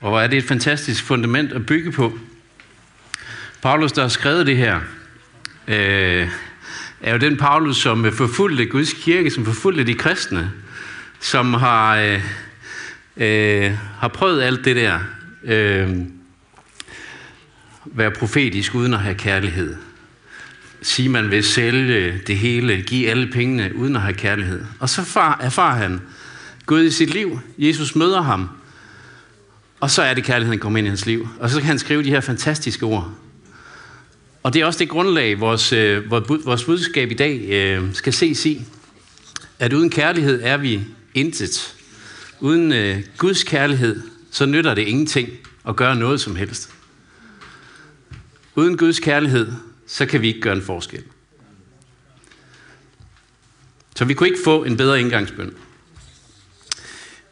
Og hvor er det et fantastisk fundament at bygge på. Paulus, der har skrevet det her, øh, er jo den Paulus, som øh, forfulgte Guds kirke, som forfulgte de kristne, som har, øh, øh, har prøvet alt det der. Øh, være profetisk uden at have kærlighed. Sige, man vil sælge det hele, give alle pengene uden at have kærlighed. Og så erfarer han Gud i sit liv. Jesus møder ham. Og så er det kærligheden, der kommer ind i hans liv. Og så kan han skrive de her fantastiske ord. Og det er også det grundlag, vores, øh, vores budskab i dag øh, skal ses i. At uden kærlighed er vi intet. Uden øh, Guds kærlighed, så nytter det ingenting at gøre noget som helst. Uden Guds kærlighed, så kan vi ikke gøre en forskel. Så vi kunne ikke få en bedre indgangsbøn.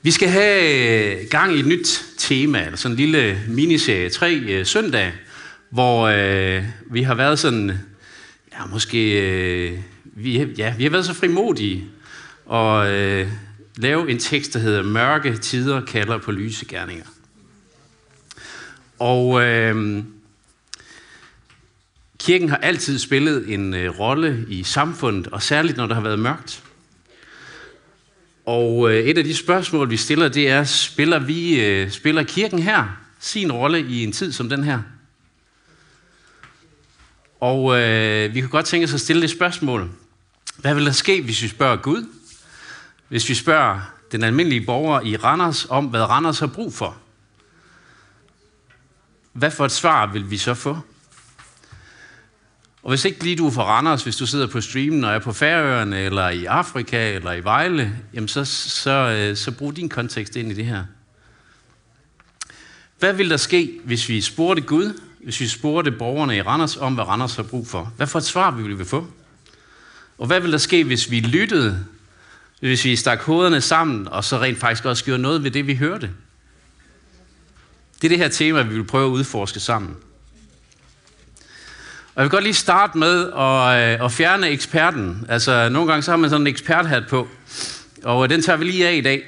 Vi skal have øh, gang i et nyt tema, eller sådan en lille miniserie, tre øh, søndage, hvor øh, vi har været sådan, ja måske, øh, vi, ja, vi har været så frimodige og øh, lave en tekst, der hedder Mørke tider kalder på lyse gerninger. Og øh, kirken har altid spillet en øh, rolle i samfundet, og særligt når der har været mørkt. Og øh, et af de spørgsmål, vi stiller, det er, spiller, vi, øh, spiller kirken her sin rolle i en tid som den her? Og øh, vi kan godt tænke os at stille det spørgsmål. Hvad vil der ske, hvis vi spørger Gud? Hvis vi spørger den almindelige borger i Randers om, hvad Randers har brug for? Hvad for et svar vil vi så få? Og hvis ikke lige du er fra Randers, hvis du sidder på streamen og er på Færøerne, eller i Afrika, eller i Vejle, jamen så, så, øh, så brug din kontekst ind i det her. Hvad vil der ske, hvis vi spurgte Gud, hvis vi spurgte borgerne i Randers om, hvad Randers har brug for? Hvad for et svar ville vi få? Og hvad vil der ske, hvis vi lyttede, hvis vi stak hovederne sammen, og så rent faktisk også gjorde noget ved det, vi hørte? Det er det her tema, vi vil prøve at udforske sammen. Og jeg vil godt lige starte med at, øh, at fjerne eksperten. Altså, nogle gange så har man sådan en eksperthat på, og øh, den tager vi lige af i dag.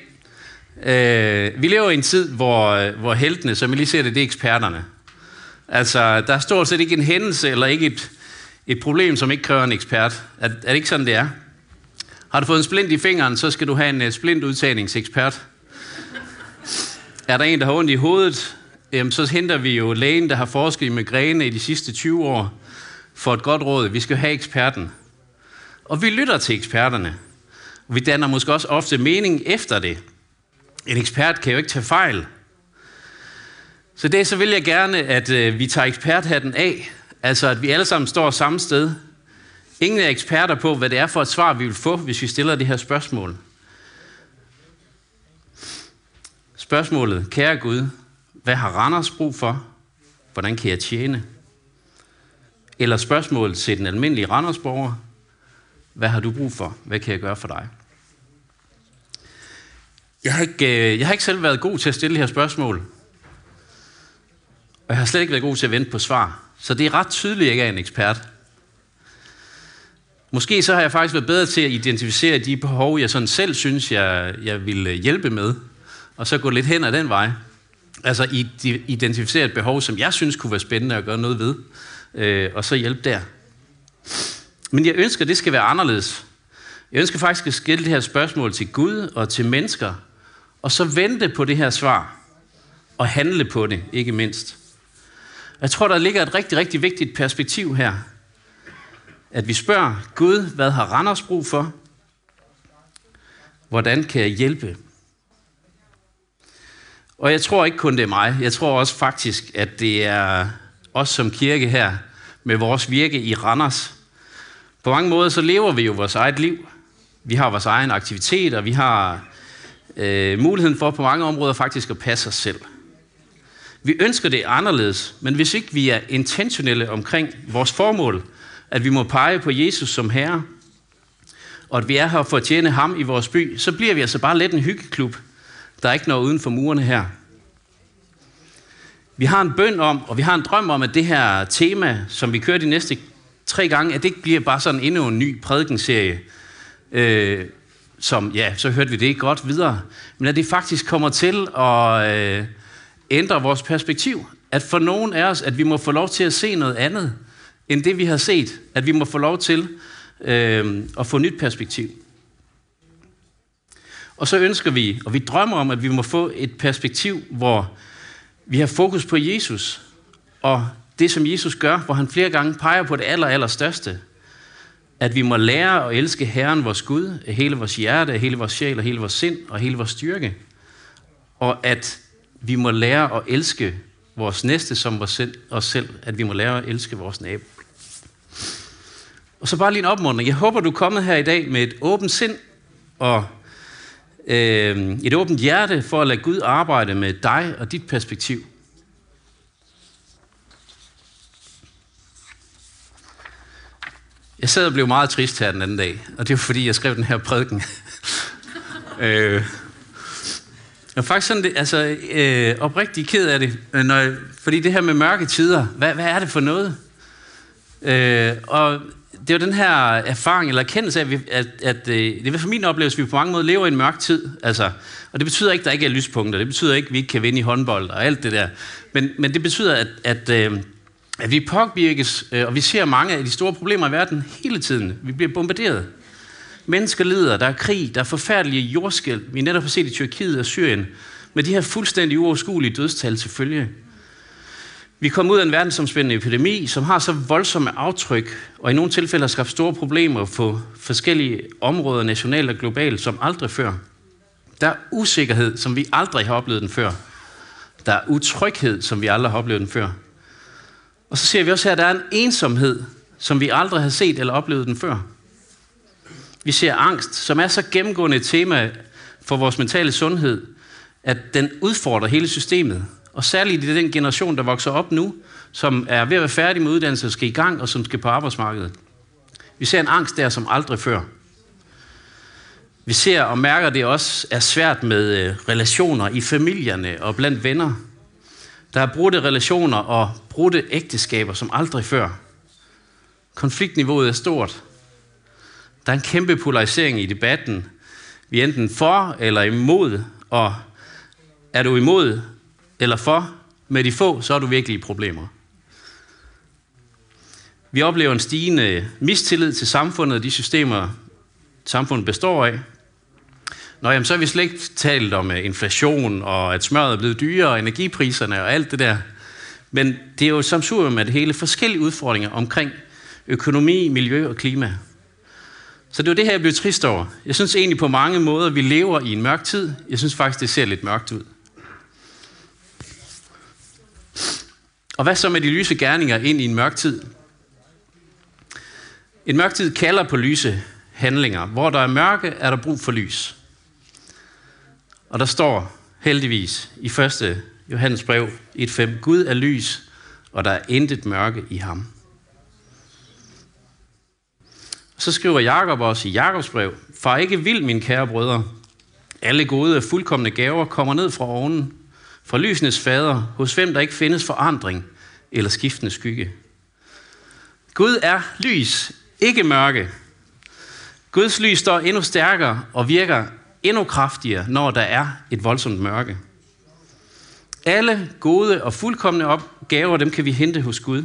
Øh, vi lever i en tid, hvor, øh, hvor heltene, som I lige ser det, det er eksperterne. Altså, der er stort set ikke en hændelse eller ikke et, et problem, som ikke kræver en ekspert. Er, er det ikke sådan, det er? Har du fået en splint i fingeren, så skal du have en øh, splintudtagningsekspert. Er der en, der har ondt i hovedet, jamen, så henter vi jo lægen, der har forsket i migræne i de sidste 20 år, for et godt råd. Vi skal have eksperten. Og vi lytter til eksperterne. Vi danner måske også ofte mening efter det. En ekspert kan jo ikke tage fejl. Så det så vil jeg gerne, at øh, vi tager eksperthatten af. Altså at vi alle sammen står samme sted. Ingen er eksperter på, hvad det er for et svar, vi vil få, hvis vi stiller det her spørgsmål. Spørgsmålet, kære Gud, hvad har Randers brug for? Hvordan kan jeg tjene? Eller spørgsmål til den almindelige Randersborger. Hvad har du brug for? Hvad kan jeg gøre for dig? Jeg har ikke, øh, jeg har ikke selv været god til at stille de her spørgsmål. Og jeg har slet ikke været god til at vente på svar. Så det er ret tydeligt, at jeg ikke er en ekspert. Måske så har jeg faktisk været bedre til at identificere de behov, jeg sådan selv synes, jeg, jeg vil hjælpe med. Og så gå lidt hen ad den vej. Altså identificere et behov, som jeg synes kunne være spændende at gøre noget ved øh, og så hjælpe der. Men jeg ønsker, at det skal være anderledes. Jeg ønsker faktisk at skille det her spørgsmål til Gud og til mennesker, og så vente på det her svar, og handle på det, ikke mindst. Jeg tror, der ligger et rigtig, rigtig vigtigt perspektiv her. At vi spørger Gud, hvad har Randers brug for? Hvordan kan jeg hjælpe? Og jeg tror ikke kun det er mig. Jeg tror også faktisk, at det er os som kirke her, med vores virke i Randers. På mange måder så lever vi jo vores eget liv. Vi har vores egen aktivitet, og vi har øh, muligheden for på mange områder faktisk at passe os selv. Vi ønsker det anderledes, men hvis ikke vi er intentionelle omkring vores formål, at vi må pege på Jesus som Herre, og at vi er her for at tjene ham i vores by, så bliver vi altså bare lidt en hyggeklub. Der ikke når uden for murene her. Vi har en bøn om, og vi har en drøm om, at det her tema, som vi kører de næste tre gange, at det ikke bliver bare sådan endnu en ny prædikenserie, øh, som, ja, så hørte vi det godt videre, men at det faktisk kommer til at, øh, ændre vores perspektiv. At for nogen af os, at vi må få lov til at se noget andet, end det vi har set. At vi må få lov til øh, at få nyt perspektiv. Og så ønsker vi, og vi drømmer om, at vi må få et perspektiv, hvor vi har fokus på Jesus, og det, som Jesus gør, hvor han flere gange peger på det aller, aller største. At vi må lære at elske Herren, vores Gud, af hele vores hjerte, af hele vores sjæl, af hele vores sind og hele vores styrke. Og at vi må lære at elske vores næste som os selv, at vi må lære at elske vores nabo. Og så bare lige en opmuntring. Jeg håber, du er kommet her i dag med et åbent sind og øh, et åbent hjerte for at lade Gud arbejde med dig og dit perspektiv. Jeg sad og blev meget trist her den anden dag, og det var fordi, jeg skrev den her prædiken. øh, jeg er faktisk sådan, det, altså, øh, oprigtig ked af det, øh, når fordi det her med mørke tider, hvad, hvad er det for noget? Øh, og det er jo den her erfaring eller erkendelse af, at, at, at øh, det er for min oplevelse, at vi på mange måder lever i en mørk tid. Altså, og det betyder ikke, at der ikke er lyspunkter. Det betyder ikke, at vi ikke kan vinde i håndbold og alt det der. Men, men det betyder, at, at, øh, at vi påvirkes, øh, og vi ser mange af de store problemer i verden hele tiden. Vi bliver bombarderet. Mennesker lider, der er krig, der er forfærdelige jordskæld. Vi netop har set i Tyrkiet og Syrien, med de her fuldstændig uoverskuelige dødstal til følge. Vi kommer ud af en verdensomspændende epidemi, som har så voldsomme aftryk, og i nogle tilfælde har skabt store problemer på forskellige områder, nationalt og globalt, som aldrig før. Der er usikkerhed, som vi aldrig har oplevet den før. Der er utryghed, som vi aldrig har oplevet den før. Og så ser vi også her, at der er en ensomhed, som vi aldrig har set eller oplevet den før. Vi ser angst, som er så gennemgående et tema for vores mentale sundhed, at den udfordrer hele systemet. Og særligt i den generation, der vokser op nu, som er ved at være færdig med uddannelse og skal i gang, og som skal på arbejdsmarkedet. Vi ser en angst der, som aldrig før. Vi ser og mærker, at det også er svært med øh, relationer i familierne og blandt venner. Der er brudte relationer og brudte ægteskaber, som aldrig før. Konfliktniveauet er stort. Der er en kæmpe polarisering i debatten. Vi er enten for eller imod, og er du imod eller for med de få, så er du virkelig i problemer. Vi oplever en stigende mistillid til samfundet og de systemer, samfundet består af. Nå, jamen, så har vi slet ikke talt om øh, inflation, og at smøret er blevet dyrere, og energipriserne og alt det der. Men det er jo samsurium med det hele forskellige udfordringer omkring økonomi, miljø og klima. Så det var det her, jeg blev trist over. Jeg synes egentlig på mange måder, vi lever i en mørk tid. Jeg synes faktisk, det ser lidt mørkt ud. Og hvad så med de lyse gerninger ind i en mørk tid? En mørk tid kalder på lyse handlinger. Hvor der er mørke, er der brug for lys. Og der står heldigvis i 1. Johannes brev 1.5, Gud er lys, og der er intet mørke i ham. Så skriver Jakob også i Jakobs brev, Far ikke vild, mine kære brødre. Alle gode og fuldkommende gaver kommer ned fra ovnen, fra lysenes fader, hos hvem der ikke findes forandring eller skiftende skygge. Gud er lys, ikke mørke. Guds lys står endnu stærkere og virker endnu kraftigere, når der er et voldsomt mørke. Alle gode og fuldkommende opgaver, dem kan vi hente hos Gud.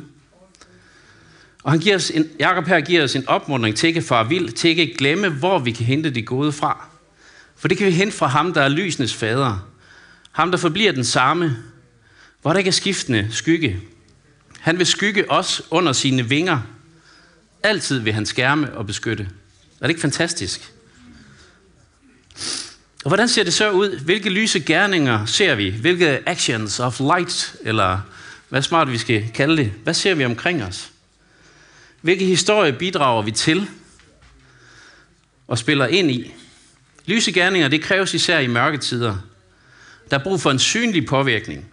Og han giver os en, Jacob her giver os en opmuntring til ikke far vild, til ikke glemme, hvor vi kan hente det gode fra. For det kan vi hente fra ham, der er lysenes fader. Ham, der forbliver den samme, hvor der ikke er skiftende skygge. Han vil skygge os under sine vinger. Altid vil han skærme og beskytte. Er det ikke fantastisk? Og hvordan ser det så ud? Hvilke lyse gerninger ser vi? Hvilke actions of light, eller hvad smart vi skal kalde det? Hvad ser vi omkring os? Hvilke historie bidrager vi til og spiller ind i? Lyse gerninger, det kræves især i mørke tider. Der er brug for en synlig påvirkning.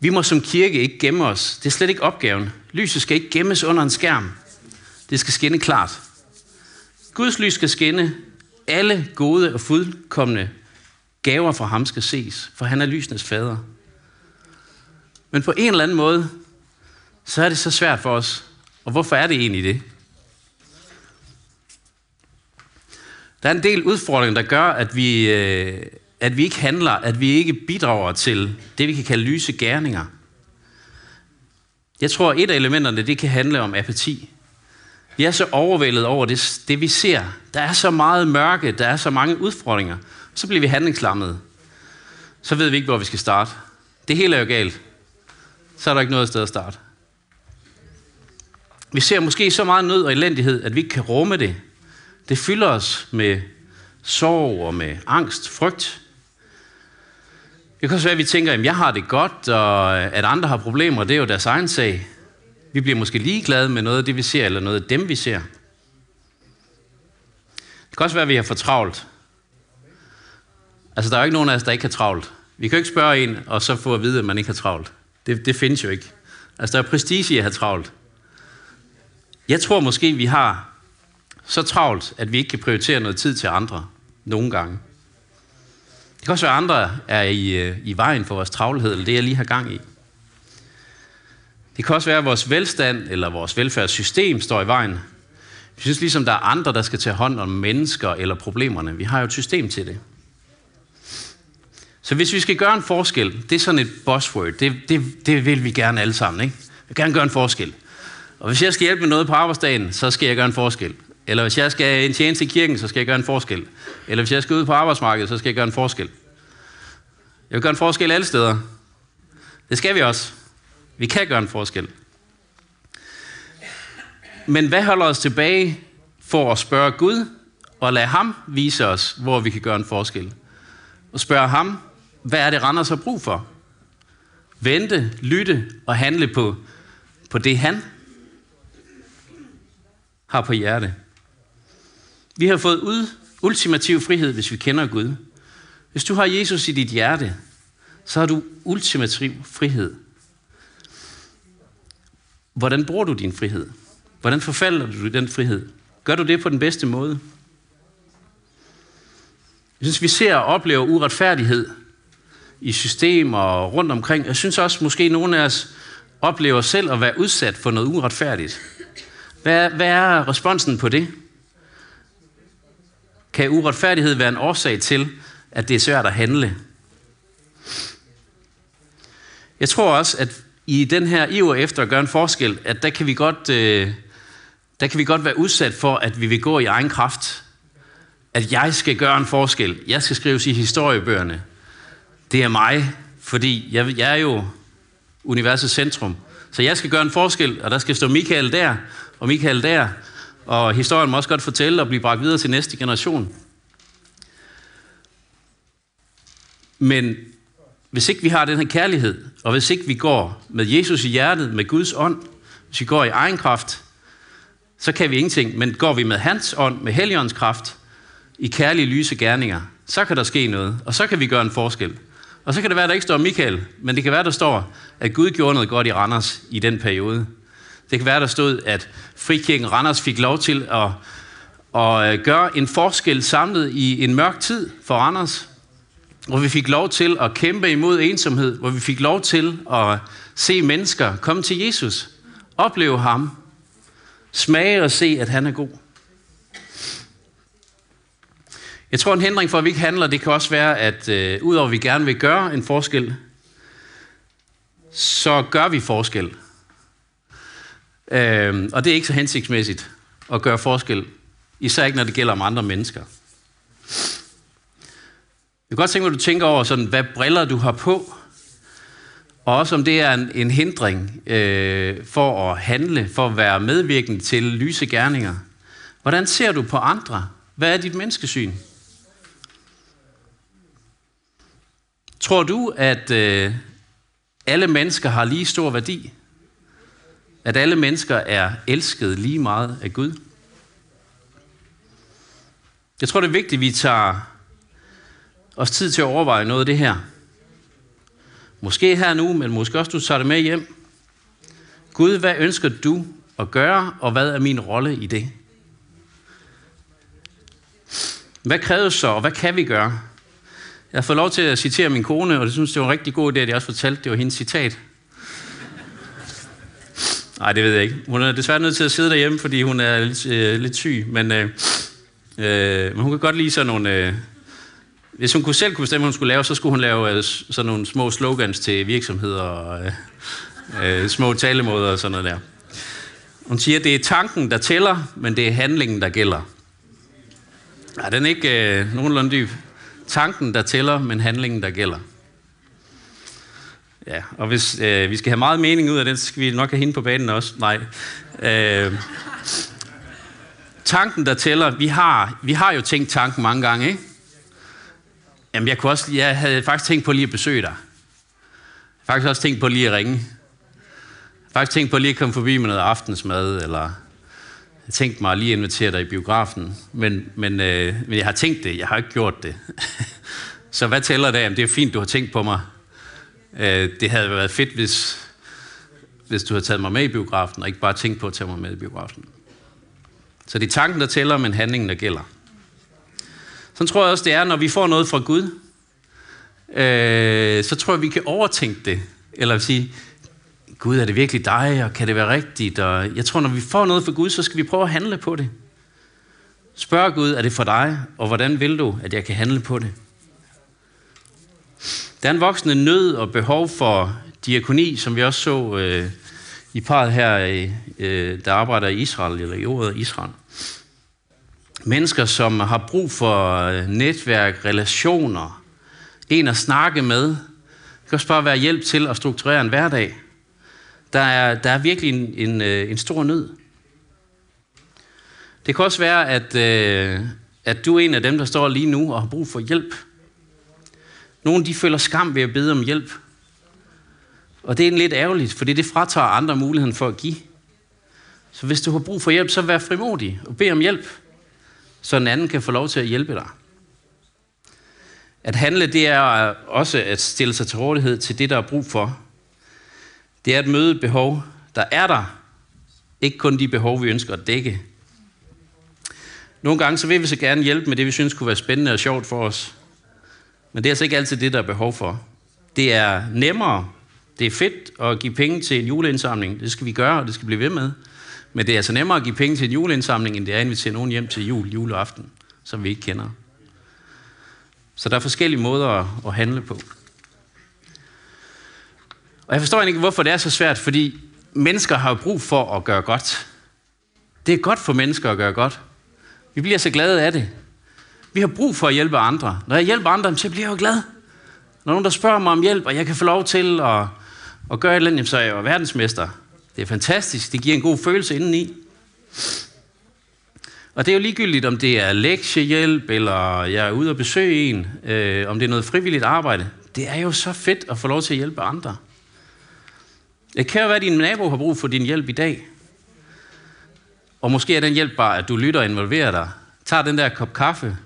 Vi må som kirke ikke gemme os. Det er slet ikke opgaven. Lyset skal ikke gemmes under en skærm. Det skal skinne klart. Guds lys skal skinne. Alle gode og fuldkommende gaver fra ham skal ses, for han er lysenes fader. Men på en eller anden måde, så er det så svært for os. Og hvorfor er det egentlig det? Der er en del udfordringer, der gør, at vi, øh, at vi ikke handler, at vi ikke bidrager til det, vi kan kalde lyse gerninger. Jeg tror, at et af elementerne, det kan handle om apati. Vi er så overvældet over det, det, vi ser. Der er så meget mørke, der er så mange udfordringer. Så bliver vi handlingslammede. Så ved vi ikke, hvor vi skal starte. Det hele er jo galt. Så er der ikke noget sted at starte. Vi ser måske så meget nød og elendighed, at vi ikke kan rumme det. Det fylder os med sorg og med angst, frygt. Det kan også være, at vi tænker, at jeg har det godt, og øh, at andre har problemer, det er jo deres egen sag. Vi bliver måske ligeglade med noget af det, vi ser, eller noget af dem, vi ser. Det kan også være, at vi har for travlt. Altså, der er jo ikke nogen af os, der ikke har travlt. Vi kan jo ikke spørge en, og så få at vide, at man ikke har travlt. Det, det findes jo ikke. Altså, der er prestige i at have travlt. Jeg tror måske, vi har så travlt, at vi ikke kan prioritere noget tid til andre nogle gange. Det kan også være, at andre er i, øh, i vejen for vores travlhed, eller det, jeg lige har gang i. Det kan også være, at vores velstand eller vores velfærdssystem står i vejen. Vi synes ligesom, der er andre, der skal tage hånd om mennesker eller problemerne. Vi har jo et system til det. Så hvis vi skal gøre en forskel, det er sådan et buzzword, det, det, det vil vi gerne alle sammen. Ikke? Vi vil gerne gøre en forskel. Og hvis jeg skal hjælpe med noget på arbejdsdagen, så skal jeg gøre en forskel. Eller hvis jeg skal en tjeneste i kirken, så skal jeg gøre en forskel. Eller hvis jeg skal ud på arbejdsmarkedet, så skal jeg gøre en forskel. Jeg vil gøre en forskel alle steder. Det skal vi også. Vi kan gøre en forskel. Men hvad holder os tilbage for at spørge Gud og lade ham vise os, hvor vi kan gøre en forskel? Og spørge ham, hvad er det, Randers har brug for? Vente, lytte og handle på, på det, han har på hjerte. Vi har fået ud, ultimativ frihed, hvis vi kender Gud. Hvis du har Jesus i dit hjerte, så har du ultimativ frihed. Hvordan bruger du din frihed? Hvordan forfalder du den frihed? Gør du det på den bedste måde? Jeg synes, vi ser og oplever uretfærdighed i systemer rundt omkring. Jeg synes også, måske nogle af os oplever selv at være udsat for noget uretfærdigt. Hvad, hvad er responsen på det? Kan uretfærdighed være en årsag til, at det er svært at handle? Jeg tror også, at i den her iver efter at gøre en forskel, at der kan vi godt, øh, der kan vi godt være udsat for, at vi vil gå i egen kraft. At jeg skal gøre en forskel. Jeg skal skrives i historiebøgerne. Det er mig, fordi jeg, jeg er jo universets centrum. Så jeg skal gøre en forskel, og der skal stå Michael der, og Michael der, og historien må også godt fortælle og blive bragt videre til næste generation. Men hvis ikke vi har den her kærlighed, og hvis ikke vi går med Jesus i hjertet, med Guds ånd, hvis vi går i egen kraft, så kan vi ingenting. Men går vi med hans ånd, med Helligåndens kraft, i kærlige lyse gerninger, så kan der ske noget, og så kan vi gøre en forskel. Og så kan det være, at der ikke står Michael, men det kan være, der står, at Gud gjorde noget godt i Randers i den periode. Det kan være, der stod, at Frikirken Randers fik lov til at, at øh, gøre en forskel samlet i en mørk tid for Randers, hvor vi fik lov til at kæmpe imod ensomhed, hvor vi fik lov til at se mennesker komme til Jesus, opleve ham, smage og se, at han er god. Jeg tror, en hindring for, at vi ikke handler, det kan også være, at øh, udover at vi gerne vil gøre en forskel, så gør vi forskel. Øh, og det er ikke så hensigtsmæssigt at gøre forskel, især ikke når det gælder om andre mennesker. Jeg kan godt tænke mig, at du tænker over, sådan, hvad briller du har på, og også om det er en, en hindring øh, for at handle, for at være medvirkende til lyse gerninger. Hvordan ser du på andre? Hvad er dit menneskesyn? Tror du, at øh, alle mennesker har lige stor værdi? At alle mennesker er elsket lige meget af Gud? Jeg tror, det er vigtigt, at vi tager os tid til at overveje noget af det her. Måske her nu, men måske også du tager det med hjem. Gud, hvad ønsker du at gøre, og hvad er min rolle i det? Hvad kræves så, og hvad kan vi gøre? Jeg har fået lov til at citere min kone, og det synes, det var en rigtig god idé, at jeg også fortalte, det var hendes citat. Nej, det ved jeg ikke. Hun er desværre nødt til at sidde derhjemme, fordi hun er lidt, øh, lidt syg, men, øh, øh, men hun kan godt lide sådan nogle, øh, hvis hun kunne selv kunne bestemme, hvad hun skulle lave, så skulle hun lave øh, sådan nogle små slogans til virksomheder og øh, øh, små talemåder og sådan noget der. Hun siger, at det er tanken, der tæller, men det er handlingen, der gælder. Er den ikke øh, nogenlunde dyb? Tanken, der tæller, men handlingen, der gælder. Ja, og hvis øh, vi skal have meget mening ud af det, så skal vi nok have hende på banen også. Nej. Øh, tanken, der tæller, vi har, vi har jo tænkt tanken mange gange, ikke? Jamen, jeg, kunne også, jeg havde faktisk tænkt på lige at besøge dig. Faktisk også tænkt på lige at ringe. Faktisk tænkt på lige at komme forbi med noget aftensmad, eller jeg tænkte mig at lige invitere dig i biografen. Men, men, øh, men jeg har tænkt det, jeg har ikke gjort det. Så hvad tæller det? Jamen, det er fint, du har tænkt på mig. Øh, det havde været fedt, hvis, hvis du havde taget mig med i biografen, og ikke bare tænkt på at tage mig med i biografen. Så det er tanken, der tæller, men handlingen, der gælder. Så tror jeg også, det er, når vi får noget fra Gud, øh, så tror jeg, vi kan overtænke det. Eller sige, Gud, er det virkelig dig, og kan det være rigtigt? Og jeg tror, når vi får noget fra Gud, så skal vi prøve at handle på det. Spørg Gud, er det for dig, og hvordan vil du, at jeg kan handle på det? Der er en voksende nød og behov for diakoni, som vi også så øh, i parret her, øh, øh, der arbejder i Israel, eller i ordet Israel. Mennesker, som har brug for øh, netværk, relationer, en at snakke med. Det kan også bare være hjælp til at strukturere en hverdag. Der er, der er virkelig en, en, øh, en stor nød. Det kan også være, at, øh, at du er en af dem, der står lige nu og har brug for hjælp. Nogle de føler skam ved at bede om hjælp. Og det er lidt ærgerligt, fordi det fratager andre muligheden for at give. Så hvis du har brug for hjælp, så vær frimodig og bed om hjælp så en anden kan få lov til at hjælpe dig. At handle, det er også at stille sig til rådighed til det, der er brug for. Det er at møde et behov, der er der. Ikke kun de behov, vi ønsker at dække. Nogle gange så vil vi så gerne hjælpe med det, vi synes kunne være spændende og sjovt for os. Men det er altså ikke altid det, der er behov for. Det er nemmere, det er fedt at give penge til en juleindsamling. Det skal vi gøre, og det skal blive ved med. Men det er altså nemmere at give penge til en juleindsamling, end det er at invitere nogen hjem til jul, juleaften, som vi ikke kender. Så der er forskellige måder at handle på. Og jeg forstår ikke, hvorfor det er så svært, fordi mennesker har brug for at gøre godt. Det er godt for mennesker at gøre godt. Vi bliver så glade af det. Vi har brug for at hjælpe andre. Når jeg hjælper andre, så bliver jeg jo glad. Når nogen, der spørger mig om hjælp, og jeg kan få lov til at, at gøre et eller andet, så er jeg jo verdensmester. Det er fantastisk. Det giver en god følelse indeni. Og det er jo ligegyldigt, om det er lektiehjælp, eller jeg er ude og besøge en, øh, om det er noget frivilligt arbejde. Det er jo så fedt at få lov til at hjælpe andre. Det kan jo være, at din nabo har brug for din hjælp i dag. Og måske er den hjælp bare, at du lytter og involverer dig. Tag den der kop kaffe.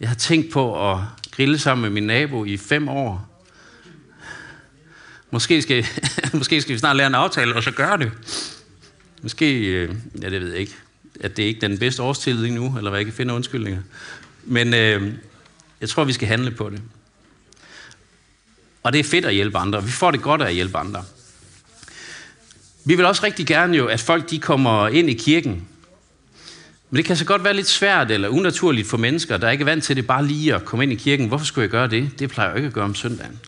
Jeg har tænkt på at grille sammen med min nabo i fem år. Måske skal, måske skal vi snart lære en aftale, og så gøre det. Måske, øh, ja det ved jeg ikke, at det er ikke den bedste årstid lige nu, eller hvad jeg kan finde undskyldninger. Men øh, jeg tror, vi skal handle på det. Og det er fedt at hjælpe andre. Vi får det godt af at hjælpe andre. Vi vil også rigtig gerne jo, at folk de kommer ind i kirken. Men det kan så godt være lidt svært eller unaturligt for mennesker, der ikke er vant til det bare lige at komme ind i kirken. Hvorfor skulle jeg gøre det? Det plejer jeg ikke at gøre om søndagen.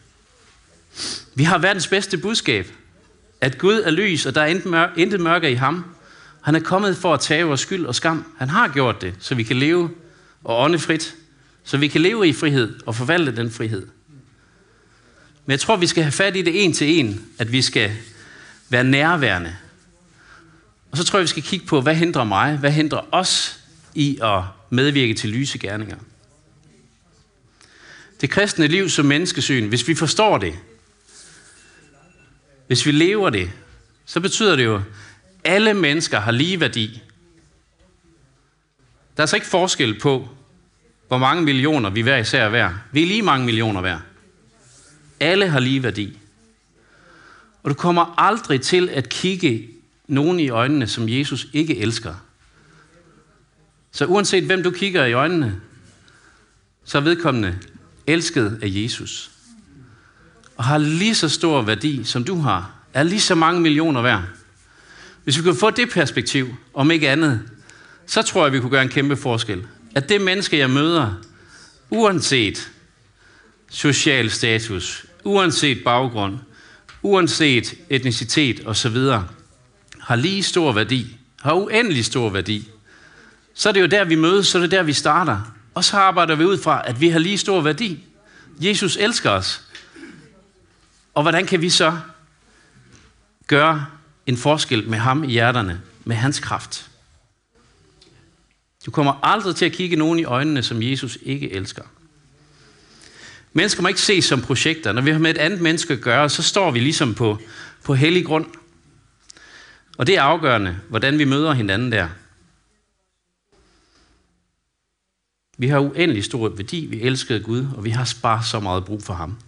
Vi har verdens bedste budskab. At Gud er lys, og der er intet mørke i ham. Han er kommet for at tage vores skyld og skam. Han har gjort det, så vi kan leve og ånde frit. Så vi kan leve i frihed og forvalte den frihed. Men jeg tror, vi skal have fat i det en til en, at vi skal være nærværende. Og så tror jeg, vi skal kigge på, hvad hindrer mig, hvad hindrer os i at medvirke til lyse gerninger. Det kristne liv som menneskesyn, hvis vi forstår det, hvis vi lever det, så betyder det jo, at alle mennesker har lige værdi. Der er altså ikke forskel på, hvor mange millioner vi hver især er værd. Vi er lige mange millioner værd. Alle har lige værdi. Og du kommer aldrig til at kigge nogen i øjnene, som Jesus ikke elsker. Så uanset hvem du kigger i øjnene, så er vedkommende elsket af Jesus og har lige så stor værdi, som du har, er lige så mange millioner værd. Hvis vi kunne få det perspektiv, om ikke andet, så tror jeg, vi kunne gøre en kæmpe forskel. At det menneske, jeg møder, uanset social status, uanset baggrund, uanset etnicitet osv., har lige stor værdi, har uendelig stor værdi, så er det jo der, vi mødes, så er det der, vi starter. Og så arbejder vi ud fra, at vi har lige stor værdi. Jesus elsker os. Og hvordan kan vi så gøre en forskel med ham i hjerterne, med hans kraft? Du kommer aldrig til at kigge nogen i øjnene, som Jesus ikke elsker. Mennesker må ikke ses som projekter. Når vi har med et andet menneske at gøre, så står vi ligesom på, på hellig grund. Og det er afgørende, hvordan vi møder hinanden der. Vi har uendelig stor værdi, vi elsker Gud, og vi har bare så meget brug for ham.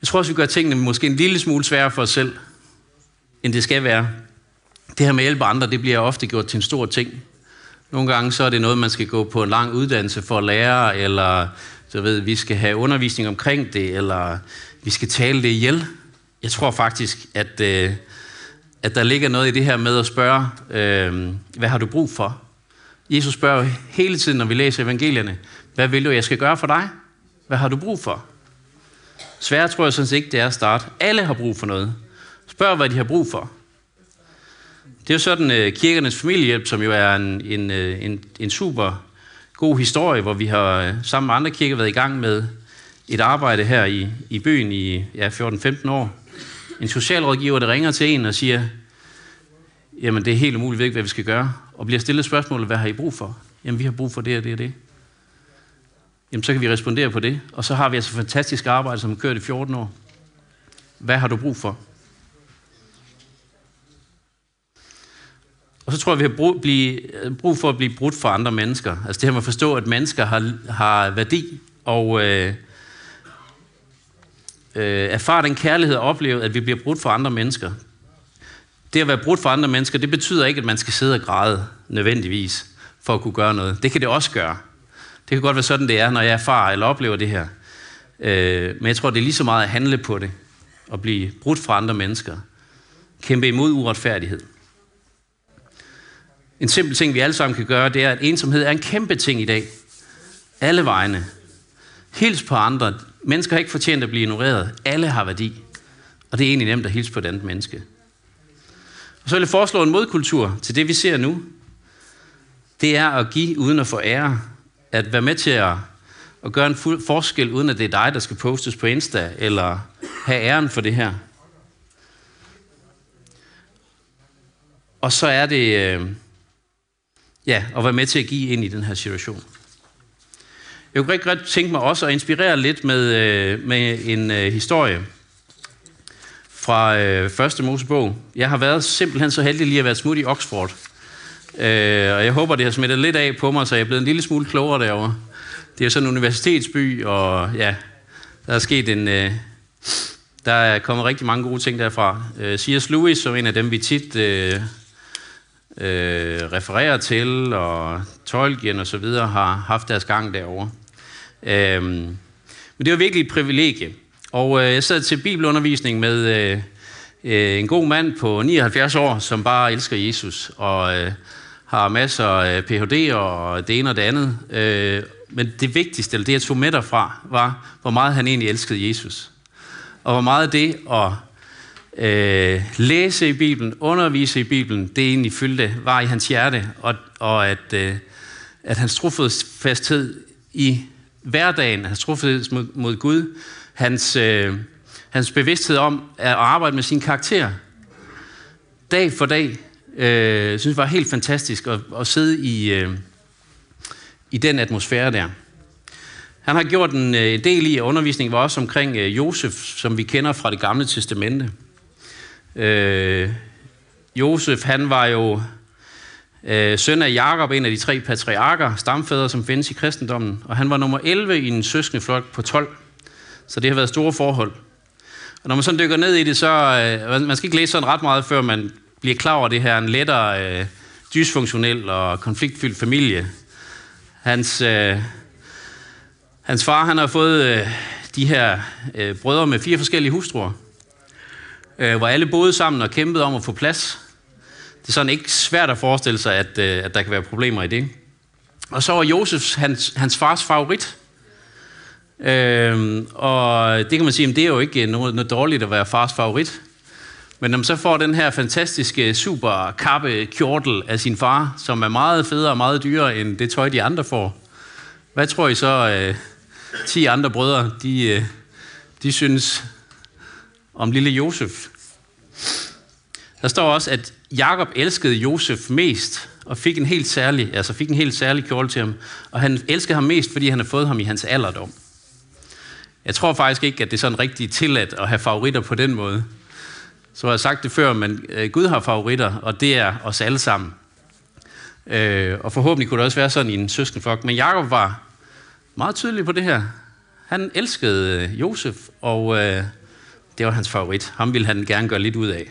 Jeg tror også, vi gør tingene måske en lille smule sværere for os selv, end det skal være. Det her med at hjælpe andre, det bliver ofte gjort til en stor ting. Nogle gange så er det noget, man skal gå på en lang uddannelse for at lære, eller du ved, vi skal have undervisning omkring det, eller vi skal tale det ihjel. Jeg tror faktisk, at, øh, at der ligger noget i det her med at spørge, øh, hvad har du brug for? Jesus spørger hele tiden, når vi læser evangelierne, hvad vil du, jeg skal gøre for dig? Hvad har du brug for? Svært tror jeg sådan set ikke, det er at starte. Alle har brug for noget. Spørg, hvad de har brug for. Det er jo sådan, uh, kirkernes familiehjælp, som jo er en, en, øh, en, en super god historie, hvor vi har øh, sammen med andre kirker været i gang med et arbejde her i, i byen i ja, 14-15 år. En socialrådgiver, der ringer til en og siger, jamen det er helt umuligt, ved ikke, hvad vi skal gøre. Og bliver stillet spørgsmålet, hvad har I brug for? Jamen vi har brug for det og det og det jamen så kan vi respondere på det. Og så har vi altså fantastisk arbejde, som har kørt i 14 år. Hvad har du brug for? Og så tror jeg, vi har brug, blive, brug for at blive brudt for andre mennesker. Altså det her med at forstå, at mennesker har, har værdi, og øh, øh, erfare den kærlighed og opleve, at vi bliver brudt for andre mennesker. Det at være brudt for andre mennesker, det betyder ikke, at man skal sidde og græde nødvendigvis for at kunne gøre noget. Det kan det også gøre. Det kan godt være sådan, det er, når jeg erfarer eller oplever det her. Øh, men jeg tror, det er lige så meget at handle på det, og blive brudt fra andre mennesker. Kæmpe imod uretfærdighed. En simpel ting, vi alle sammen kan gøre, det er, at ensomhed er en kæmpe ting i dag. Alle vegne. Hils på andre. Mennesker har ikke fortjent at blive ignoreret. Alle har værdi. Og det er egentlig nemt at hilse på et andet menneske. Og så vil jeg foreslå en modkultur til det, vi ser nu. Det er at give uden at få ære at være med til at, at gøre en fuld forskel, uden at det er dig, der skal postes på Insta, eller have æren for det her. Og så er det, øh, ja, at være med til at give ind i den her situation. Jeg kunne rigtig godt tænke mig også at inspirere lidt med, øh, med en øh, historie fra øh, første Mosebog. Jeg har været simpelthen så heldig lige at være smut i Oxford. Øh, og jeg håber, det har smittet lidt af på mig, så jeg er blevet en lille smule klogere derovre. Det er sådan en universitetsby, og ja, der er sket en... Øh, der er kommet rigtig mange gode ting derfra. Øh, C.S. Lewis, som en af dem, vi tit øh, øh, refererer til, og Tolkien og så videre, har haft deres gang derovre. Øh, men det var virkelig et privilegie. Og øh, jeg sad til bibelundervisning med øh, øh, en god mand på 79 år, som bare elsker Jesus. Og øh, har masser af øh, Ph.D. og det ene og det andet. Øh, men det vigtigste, eller det jeg tog med derfra, var, hvor meget han egentlig elskede Jesus. Og hvor meget det at øh, læse i Bibelen, undervise i Bibelen, det egentlig fyldte, var i hans hjerte, og, og at, øh, at hans trofasthed i hverdagen, hans trofasthed mod, mod Gud, hans, øh, hans bevidsthed om at arbejde med sin karakter, dag for dag, øh, synes var helt fantastisk at, at sidde i, øh, i den atmosfære der. Han har gjort øh, en del i, at undervisningen var også omkring øh, Josef, som vi kender fra det gamle testamente. Øh, Josef, han var jo øh, søn af Jakob, en af de tre patriarker, stamfædre, som findes i kristendommen, og han var nummer 11 i en søskende flok på 12. Så det har været store forhold. Og når man sådan dykker ned i det, så øh, man skal ikke læse sådan ret meget, før man bliver klar over det her en lettere øh, dysfunktionel og konfliktfyldt familie. Hans, øh, hans far han har fået øh, de her øh, brødre med fire forskellige hustruer, øh, hvor alle boede sammen og kæmpede om at få plads det er sådan ikke svært at forestille sig, at, øh, at der kan være problemer i det. Og så var Josef hans, hans fars favorit. Øhm, og det kan man sige, at det er jo ikke øh, noget, noget dårligt at være fars favorit. Men når man så får den her fantastiske super kappe kjortel af sin far, som er meget federe og meget dyrere end det tøj, de andre får, hvad tror I så, øh, 10 andre brødre, de, øh, de synes om lille Josef? Der står også, at Jakob elskede Josef mest, og fik en helt særlig, altså fik en helt særlig kjole til ham. Og han elskede ham mest, fordi han havde fået ham i hans alderdom. Jeg tror faktisk ikke, at det er sådan rigtig tilladt at have favoritter på den måde. Så har jeg sagt det før, men øh, Gud har favoritter, og det er os alle sammen. Øh, og forhåbentlig kunne det også være sådan i en søskenflok. Men Jakob var meget tydelig på det her. Han elskede øh, Josef, og øh, det var hans favorit. Ham ville han gerne gøre lidt ud af.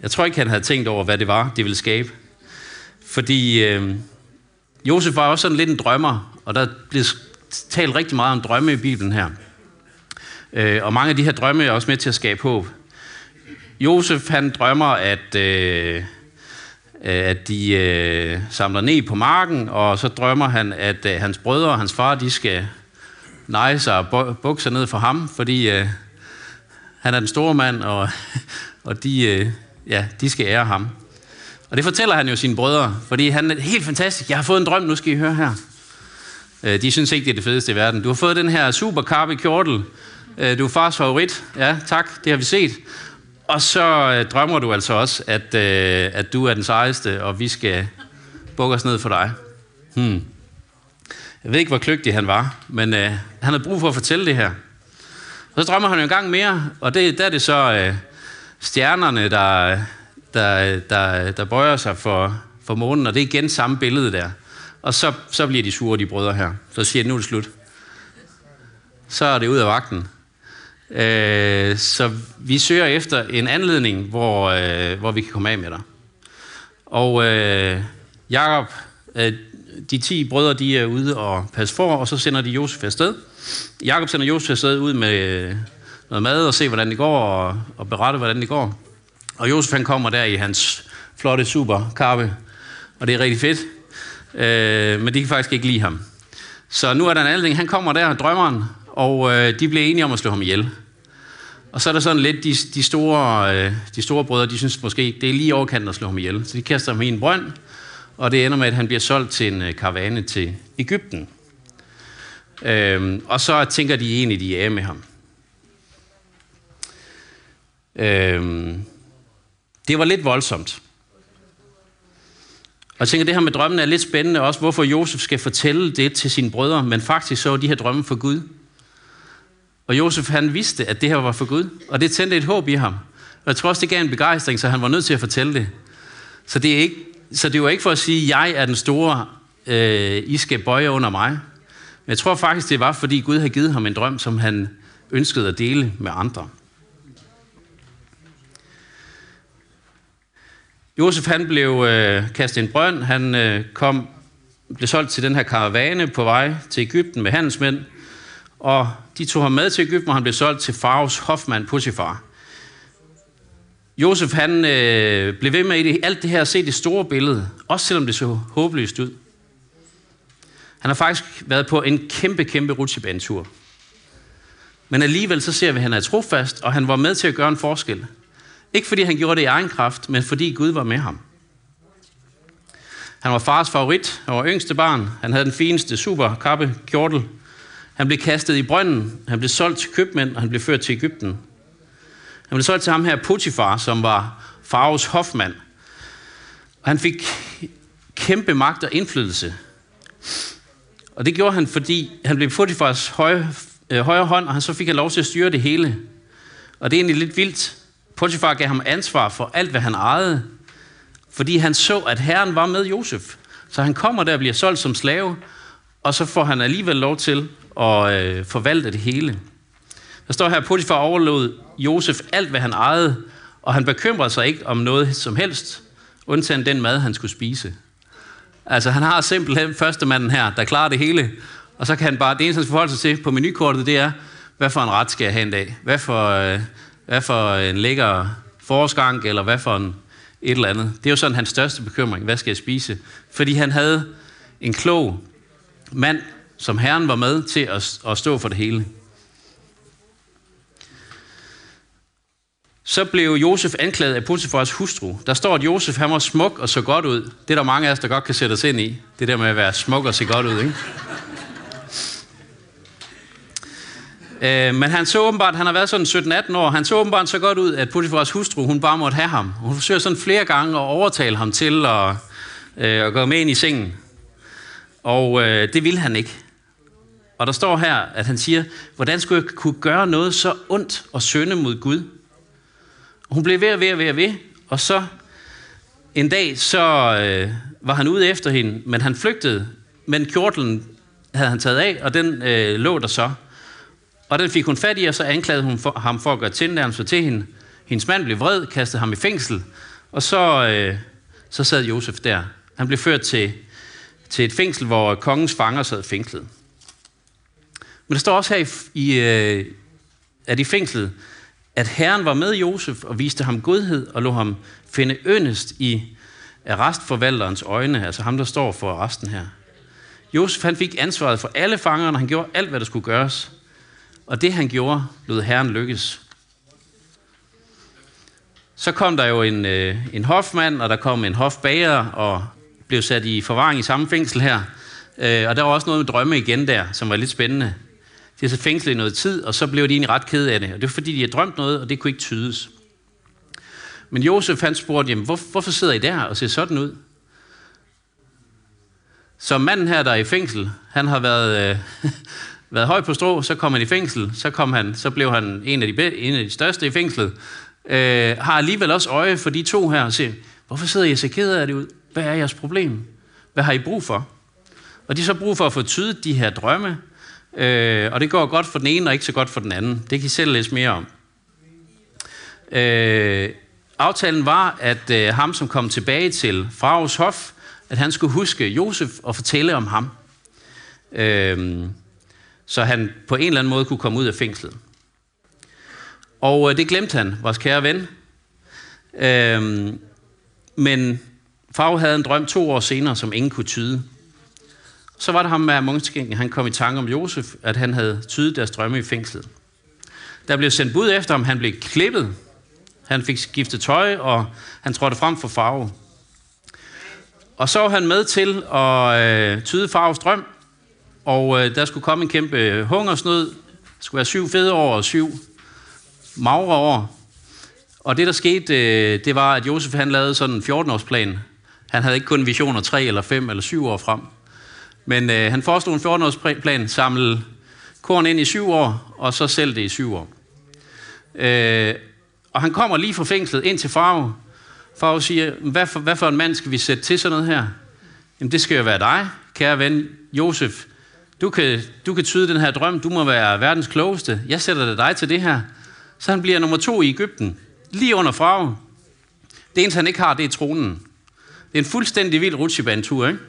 Jeg tror ikke, han havde tænkt over, hvad det var, det ville skabe. Fordi øh, Josef var også sådan lidt en drømmer, og der blev talt rigtig meget om drømme i Bibelen her. Øh, og mange af de her drømme er også med til at skabe håb. Josef han drømmer, at, øh, øh at de øh, samler ned på marken, og så drømmer han, at øh, hans brødre og hans far, de skal neje sig og bukke sig ned for ham, fordi øh, han er den store mand, og, og de, øh, ja, de skal ære ham. Og det fortæller han jo sine brødre, fordi han er helt fantastisk. Jeg har fået en drøm, nu skal I høre her. Øh, de synes ikke, det er det fedeste i verden. Du har fået den her super karpe kjortel. Øh, du er fars favorit. Ja, tak, det har vi set. Og så øh, drømmer du altså også, at, øh, at du er den sejeste, og vi skal bukke os ned for dig. Hmm. Jeg ved ikke, hvor kløgtig han var, men øh, han havde brug for at fortælle det her. Så drømmer han jo en gang mere, og det, der er det så øh, stjernerne, der, der, der, der bøjer sig for, for månen, og det er igen samme billede der. Og så, så bliver de sure, de brødre her. Så siger de, nu er det slut. Så er det ud af vagten. Øh, så vi søger efter en anledning, hvor, øh, hvor vi kan komme af med dig. Og øh, Jakob, øh, de 10 brødre, de er ude og passe for, og så sender de Josef afsted. Jakob sender Josef afsted ud med noget mad og se, hvordan det går, og, og berette, hvordan det går. Og Josef han kommer der i hans flotte superkarpe, og det er rigtig fedt. Øh, men de kan faktisk ikke lide ham. Så nu er der en anden Han kommer der, drømmeren, og øh, de bliver enige om at slå ham ihjel. Og så er der sådan lidt, de, de, store, øh, de store brødre, de synes måske, det er lige overkanten at slå ham ihjel. Så de kaster ham i en brønd, og det ender med, at han bliver solgt til en øh, karavane til Ægypten. Øhm, og så tænker de egentlig, de er af med ham. Øhm, det var lidt voldsomt. Og jeg tænker, det her med drømmen er lidt spændende også, hvorfor Josef skal fortælle det til sine brødre, men faktisk så de her drømme for Gud. Og Josef han vidste, at det her var for Gud, og det tændte et håb i ham. Og jeg tror også, det gav en begejstring, så han var nødt til at fortælle det. Så det, er ikke, så det var ikke for at sige, at jeg er den store, øh, I skal bøje under mig. Men jeg tror faktisk, det var, fordi Gud havde givet ham en drøm, som han ønskede at dele med andre. Josef han blev øh, kastet i en brønd. Han øh, kom, blev solgt til den her karavane på vej til Ægypten med handelsmænd. Og de tog ham med til Ægypten, og han blev solgt til Faraos hofmand Potifar. Josef han øh, blev ved med i det, alt det her at se det store billede, også selvom det så håbløst ud. Han har faktisk været på en kæmpe, kæmpe rutsjebanetur. Men alligevel så ser vi, at han er trofast, og han var med til at gøre en forskel. Ikke fordi han gjorde det i egen kraft, men fordi Gud var med ham. Han var fars favorit, han var yngste barn, han havde den fineste super kappe kjortel. Han blev kastet i brønden, han blev solgt til købmænd, og han blev ført til Ægypten. Han blev solgt til ham her Potifar, som var Faros hofmand. Og han fik kæmpe magt og indflydelse. Og det gjorde han, fordi han blev Potifars høje, øh, højre hånd, og han så fik han lov til at styre det hele. Og det er egentlig lidt vildt, Potifar gav ham ansvar for alt, hvad han ejede, fordi han så, at Herren var med Josef. Så han kommer der og bliver solgt som slave, og så får han alligevel lov til at øh, forvalte det hele. Der står her, Potifar overlod Josef alt, hvad han ejede, og han bekymrede sig ikke om noget som helst, undtagen den mad, han skulle spise. Altså, han har simpelthen første manden her, der klarer det hele, og så kan han bare, det eneste, han skal forholde sig til på menukortet, det er, hvad for en ret skal jeg have en dag? Hvad for, øh, hvad for en lækker forårsgang, eller hvad for en, et eller andet. Det er jo sådan hans største bekymring. Hvad skal jeg spise? Fordi han havde en klog mand, som Herren var med til at, at stå for det hele. Så blev Josef anklaget af Potifars hustru. Der står, at Josef han var smuk og så godt ud. Det er der mange af os, der godt kan sætte os ind i. Det der med at være smuk og se godt ud, ikke? Øh, men han så åbenbart, han har været sådan 17-18 år, han så åbenbart så godt ud, at Potifars hustru, hun bare måtte have ham. Hun forsøger sådan flere gange at overtale ham til at, øh, at gå med ind i sengen. Og øh, det ville han ikke. Og der står her, at han siger, hvordan skulle jeg kunne gøre noget så ondt og synde mod Gud? Hun blev ved og ved og ved og ved, og så en dag, så øh, var han ude efter hende, men han flygtede, men kjortlen havde han taget af, og den øh, lå der så. Og den fik hun fat i, og så anklagede hun for, ham for at gøre tilnærmelse til hende. Hendes mand blev vred, kastede ham i fængsel, og så, øh, så sad Josef der. Han blev ført til, til et fængsel, hvor kongens fanger sad fængslet. Men der står også her i, i øh, at i fængslet, at Herren var med Josef og viste ham godhed og lå ham finde yndest i arrestforvalterens øjne, altså ham, der står for arresten her. Josef han fik ansvaret for alle fangerne, og han gjorde alt, hvad der skulle gøres. Og det han gjorde, lod Herren lykkes. Så kom der jo en, øh, en hofmand, og der kom en hofbager, og blev sat i forvaring i samme fængsel her. Øh, og der var også noget med drømme igen der, som var lidt spændende. De har så fængslet i noget tid, og så blev de egentlig ret kede af det. Og det var fordi, de havde drømt noget, og det kunne ikke tydes. Men Josef han spurgte, jamen, hvor, hvorfor sidder I der og ser sådan ud? Så manden her, der er i fængsel, han har været, øh, været høj på strå, så kom han i fængsel, så, kom han, så blev han en af de, en af de største i fængslet, øh, har alligevel også øje for de to her og siger, hvorfor sidder I så ked af det ud? Hvad er jeres problem? Hvad har I brug for? Og de har så brug for at få tydet de her drømme, øh, og det går godt for den ene og ikke så godt for den anden. Det kan I selv læse mere om. Øh, aftalen var, at øh, ham, som kom tilbage til Fraus hof, at han skulle huske Josef og fortælle om ham. Øh, så han på en eller anden måde kunne komme ud af fængslet. Og øh, det glemte han, vores kære ven. Øh, men Farve havde en drøm to år senere, som ingen kunne tyde. Så var det ham med Munchkin, han kom i tanke om Josef, at han havde tydet deres drømme i fængslet. Der blev sendt bud efter ham, han blev klippet. Han fik skiftet tøj, og han trådte frem for farve. Og så var han med til at øh, tyde farves drøm, og øh, der skulle komme en kæmpe øh, hungersnød. Der skulle være syv fede år og syv magre år. Og det, der skete, øh, det var, at Josef han lavede sådan en 14-årsplan. Han havde ikke kun visioner 3 eller 5 eller 7 år frem. Men øh, han foreslog en 14-årsplan, samle korn ind i syv år, og så sælge det i syv år. Øh, og han kommer lige fra fængslet ind til Farve. Farve siger, hvad for, hvad for en mand skal vi sætte til sådan noget her? Jamen det skal jo være dig, kære ven Josef. Du kan, du kan tyde den her drøm, du må være verdens klogeste. Jeg sætter dig til det her. Så han bliver nummer to i Ægypten, lige under Farve. Det eneste, han ikke har, det er tronen. Det er en fuldstændig vild rutsjebanetur, ikke?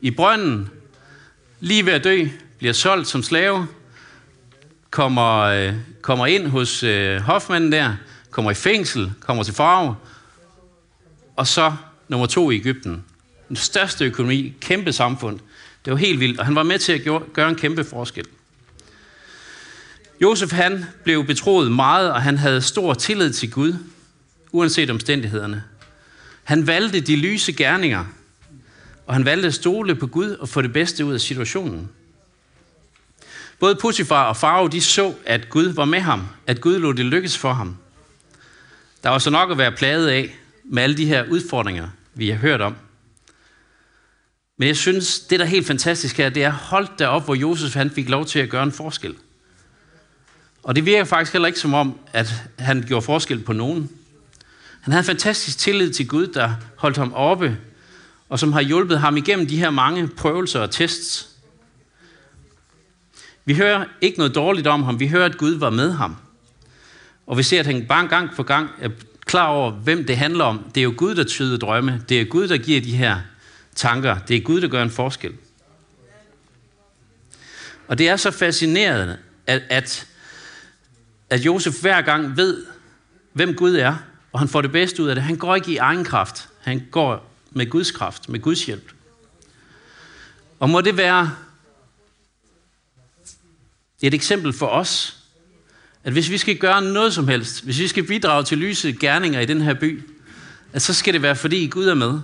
I brønden, lige ved at dø, bliver solgt som slave, kommer, øh, kommer ind hos øh, hofmanden der, kommer i fængsel, kommer til farve, og så nummer to i Ægypten. Den største økonomi, kæmpe samfund. Det var helt vildt, og han var med til at gøre en kæmpe forskel. Josef han blev betroet meget, og han havde stor tillid til Gud, uanset omstændighederne. Han valgte de lyse gerninger, og han valgte at stole på Gud og få det bedste ud af situationen. Både Potifar og Farao, de så, at Gud var med ham, at Gud lod det lykkes for ham. Der var så nok at være plaget af med alle de her udfordringer, vi har hørt om. Men jeg synes, det der er helt fantastisk her, det er holdt derop, hvor Josef han fik lov til at gøre en forskel. Og det virker faktisk heller ikke som om, at han gjorde forskel på nogen. Han havde en fantastisk tillid til Gud, der holdt ham oppe, og som har hjulpet ham igennem de her mange prøvelser og tests. Vi hører ikke noget dårligt om ham, vi hører, at Gud var med ham. Og vi ser, at han bare gang for gang er klar over, hvem det handler om. Det er jo Gud, der tyder drømme. Det er Gud, der giver de her tanker. Det er Gud, der gør en forskel. Og det er så fascinerende, at, at, at Josef hver gang ved, hvem Gud er, og han får det bedste ud af det. Han går ikke i egen kraft. Han går med Guds kraft, med Guds hjælp. Og må det være et eksempel for os, at hvis vi skal gøre noget som helst, hvis vi skal bidrage til lyse gerninger i den her by, at så skal det være, fordi Gud er med.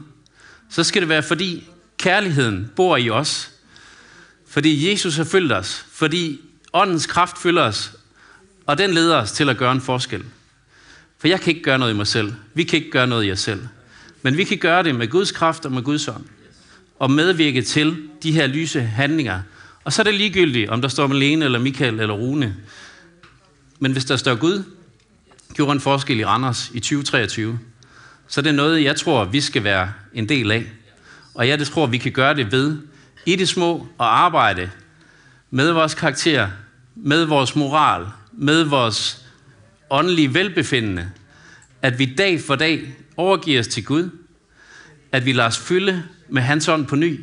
Så skal det være, fordi kærligheden bor i os. Fordi Jesus har fyldt os. Fordi åndens kraft fylder os. Og den leder os til at gøre en forskel. For jeg kan ikke gøre noget i mig selv. Vi kan ikke gøre noget i os selv. Men vi kan gøre det med Guds kraft og med Guds ånd. Og medvirke til de her lyse handlinger. Og så er det ligegyldigt, om der står Malene eller Michael eller Rune. Men hvis der står Gud, gjorde en forskel i Randers i 2023, så det er noget, jeg tror, vi skal være en del af. Og jeg det tror, vi kan gøre det ved i det små og arbejde med vores karakter, med vores moral, med vores åndelige velbefindende, at vi dag for dag overgiver os til Gud, at vi lader os fylde med hans ånd på ny,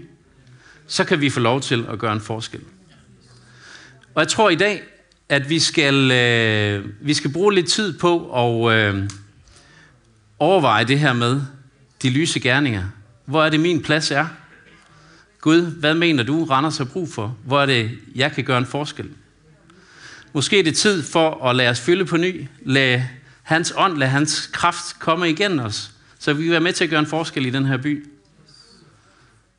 så kan vi få lov til at gøre en forskel. Og jeg tror i dag, at vi skal, øh, vi skal bruge lidt tid på at øh, overveje det her med de lyse gerninger. Hvor er det min plads er? Gud, hvad mener du, Randers har brug for? Hvor er det, jeg kan gøre en forskel? Måske er det tid for at lade os fylde på ny. lade hans ånd, lad hans kraft komme igen os. Så vi vil være med til at gøre en forskel i den her by.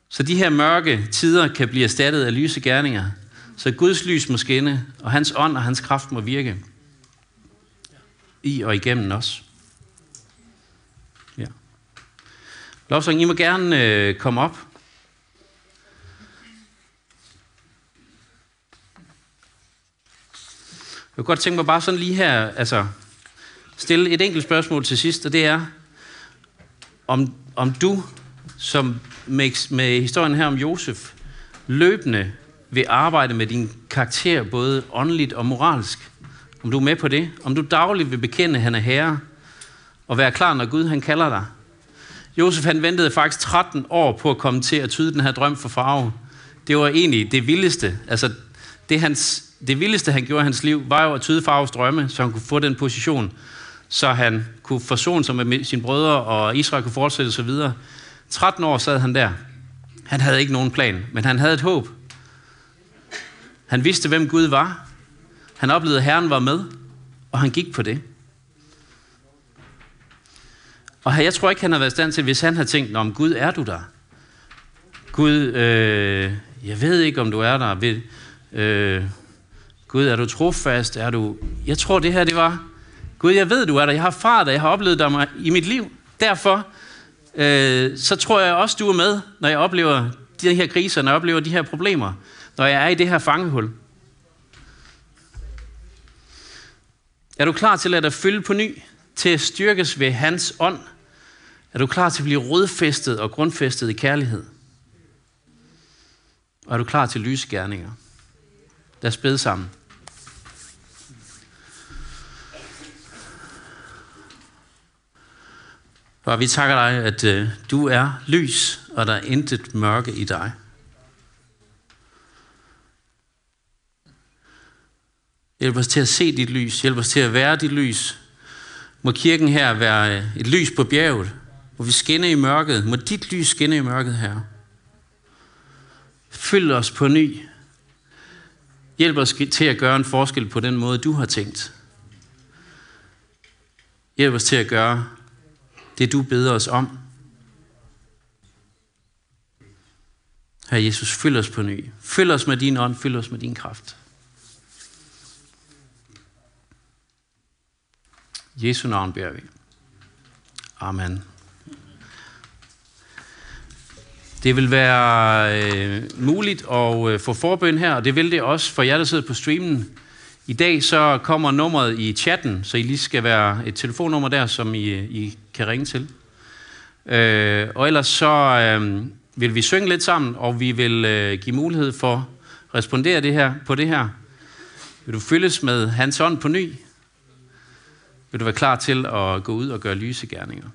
Så de her mørke tider kan blive erstattet af lyse gerninger. Så Guds lys må skinne, og hans ånd og hans kraft må virke i og igennem os. Ja. Lovsang, I må gerne øh, komme op. Jeg kunne godt tænke mig bare sådan lige her, altså stille et enkelt spørgsmål til sidst, og det er, om, om du, som med, med historien her om Josef, løbende vil arbejde med din karakter, både åndeligt og moralsk. Om du er med på det. Om du dagligt vil bekende, at han er herre, og være klar, når Gud han kalder dig. Josef han ventede faktisk 13 år på at komme til at tyde den her drøm for farve. Det var egentlig det vildeste. Altså, det, hans, det vildeste, han gjorde i hans liv, var jo at tyde farves drømme, så han kunne få den position, så han kunne forsone sig med sine brødre, og Israel kunne fortsætte osv. 13 år sad han der. Han havde ikke nogen plan, men han havde et håb. Han vidste, hvem Gud var. Han oplevede, at Herren var med, og han gik på det. Og jeg tror ikke, han har været i stand til, hvis han havde tænkt, om Gud, er du der? Gud, øh, jeg ved ikke, om du er der. Ved, øh, Gud, er du trofast? Er du... Jeg tror, det her, det var, Gud, jeg ved, du er der. Jeg har erfaret dig. Jeg har oplevet dig i mit liv. Derfor, øh, så tror jeg også, du er med, når jeg oplever de her kriser, når jeg oplever de her problemer når jeg er i det her fangehul? Er du klar til at lade dig fylde på ny, til at styrkes ved hans ånd? Er du klar til at blive rodfæstet og grundfæstet i kærlighed? Og er du klar til lysgerninger? Lad os bede sammen. Far, vi takker dig, at øh, du er lys, og der er intet mørke i dig. Hjælp os til at se dit lys. Hjælp os til at være dit lys. Må kirken her være øh, et lys på bjerget, hvor vi skinner i mørket. Må dit lys skinne i mørket her. Fyld os på ny. Hjælp os til at gøre en forskel på den måde, du har tænkt. Hjælp os til at gøre det, du beder os om. Herre Jesus, fyld os på ny. Fyld os med din ånd, fyld os med din kraft. Jesu navn beder vi. Amen. Det vil være øh, muligt at øh, få forbøn her, og det vil det også for jer, der sidder på streamen. I dag så kommer nummeret i chatten, så I lige skal være et telefonnummer der, som I, I kan ringe til. Øh, og ellers så øh, vil vi synge lidt sammen, og vi vil øh, give mulighed for at respondere det her, på det her. Vil du fyldes med hans ånd på ny, vil du være klar til at gå ud og gøre lyse gerninger?